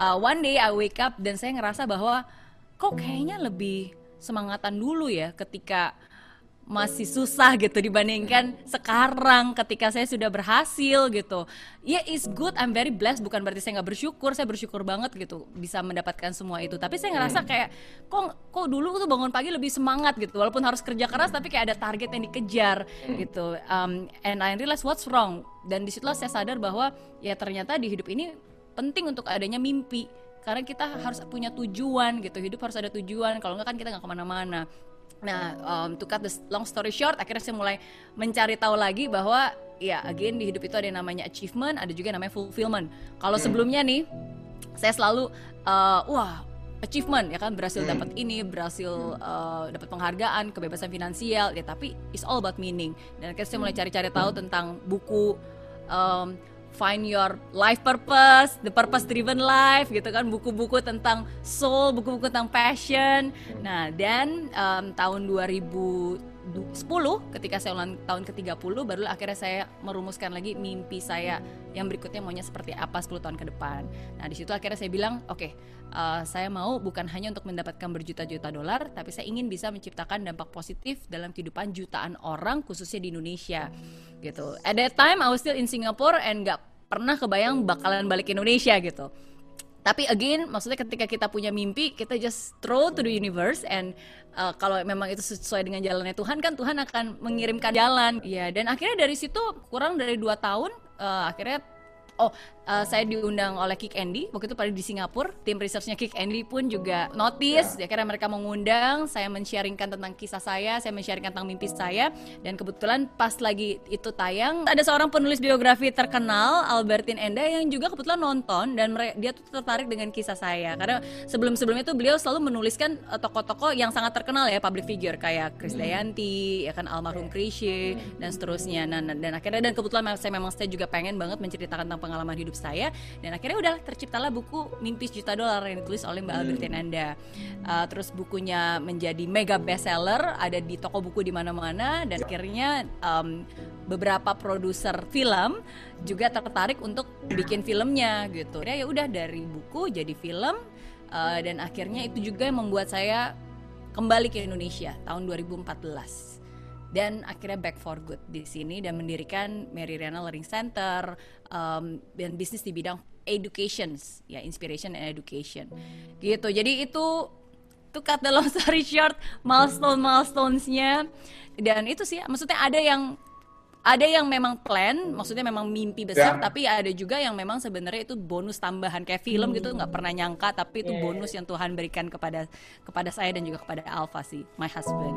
uh, one day I wake up dan saya ngerasa bahwa kok kayaknya lebih semangatan dulu ya ketika masih susah gitu dibandingkan sekarang ketika saya sudah berhasil gitu. Ya yeah, it's good, I'm very blessed. Bukan berarti saya nggak bersyukur, saya bersyukur banget gitu bisa mendapatkan semua itu. Tapi saya ngerasa kayak kok kok dulu tuh bangun pagi lebih semangat gitu. Walaupun harus kerja keras, tapi kayak ada target yang dikejar gitu. Um, and I realize what's wrong. Dan di situlah saya sadar bahwa ya ternyata di hidup ini penting untuk adanya mimpi karena kita harus punya tujuan gitu hidup harus ada tujuan kalau nggak kan kita nggak ke mana-mana Nah, um, to cut the long story short, akhirnya saya mulai mencari tahu lagi bahwa ya again di hidup itu ada yang namanya achievement, ada juga yang namanya fulfillment. Kalau hmm. sebelumnya nih, saya selalu uh, wah achievement ya kan berhasil hmm. dapat ini, berhasil uh, dapat penghargaan, kebebasan finansial ya tapi it's all about meaning. Dan akhirnya saya mulai cari-cari tahu tentang buku um, find your life purpose, the purpose driven life gitu kan, buku-buku tentang soul, buku-buku tentang passion. Nah, dan um, tahun 2010 ketika saya ulang tahun ke-30 baru akhirnya saya merumuskan lagi mimpi saya yang berikutnya maunya seperti apa 10 tahun ke depan. Nah, di situ akhirnya saya bilang, oke, okay, uh, saya mau bukan hanya untuk mendapatkan berjuta-juta dolar, tapi saya ingin bisa menciptakan dampak positif dalam kehidupan jutaan orang khususnya di Indonesia gitu. At that time I was still in Singapore and nggak pernah kebayang bakalan balik ke Indonesia gitu. Tapi again, maksudnya ketika kita punya mimpi, kita just throw to the universe and uh, kalau memang itu sesuai dengan jalannya Tuhan kan Tuhan akan mengirimkan jalan. Ya, dan akhirnya dari situ kurang dari dua tahun uh, akhirnya oh uh, saya diundang oleh Kick Andy. Waktu itu pada di Singapura tim researchnya Kick Andy pun juga notice. Ya. Karena mereka mengundang saya men-sharingkan tentang kisah saya saya men-sharingkan tentang mimpi saya. Dan kebetulan pas lagi itu tayang ada seorang penulis biografi terkenal Albertine Enda yang juga kebetulan nonton. Dan dia tuh tertarik dengan kisah saya. Karena sebelum-sebelumnya itu beliau selalu menuliskan uh, tokoh-tokoh yang sangat terkenal ya public figure. Kayak Chris hmm. Dayanti ya kan almarhum Krisye dan seterusnya. Nah, dan akhirnya dan kebetulan saya memang saya juga pengen banget menceritakan tentang pengalaman hidup saya dan akhirnya udah terciptalah buku Mimpi Sejuta Dolar yang ditulis oleh Mbak hmm. Albertine Anda. Uh, terus bukunya menjadi mega bestseller, ada di toko buku di mana-mana dan akhirnya um, beberapa produser film juga tertarik untuk bikin filmnya gitu. Ya udah dari buku jadi film uh, dan akhirnya itu juga yang membuat saya kembali ke Indonesia tahun 2014 dan akhirnya back for good di sini dan mendirikan Mary Riana Learning Center um, dan bisnis di bidang education ya inspiration and education gitu jadi itu tuh kata long story short milestone milestonesnya dan itu sih maksudnya ada yang ada yang memang plan, maksudnya memang mimpi besar, yeah. tapi ada juga yang memang sebenarnya itu bonus tambahan kayak film gitu, hmm. gitu, nggak pernah nyangka, tapi itu yeah. bonus yang Tuhan berikan kepada kepada saya dan juga kepada Alfa sih, my husband.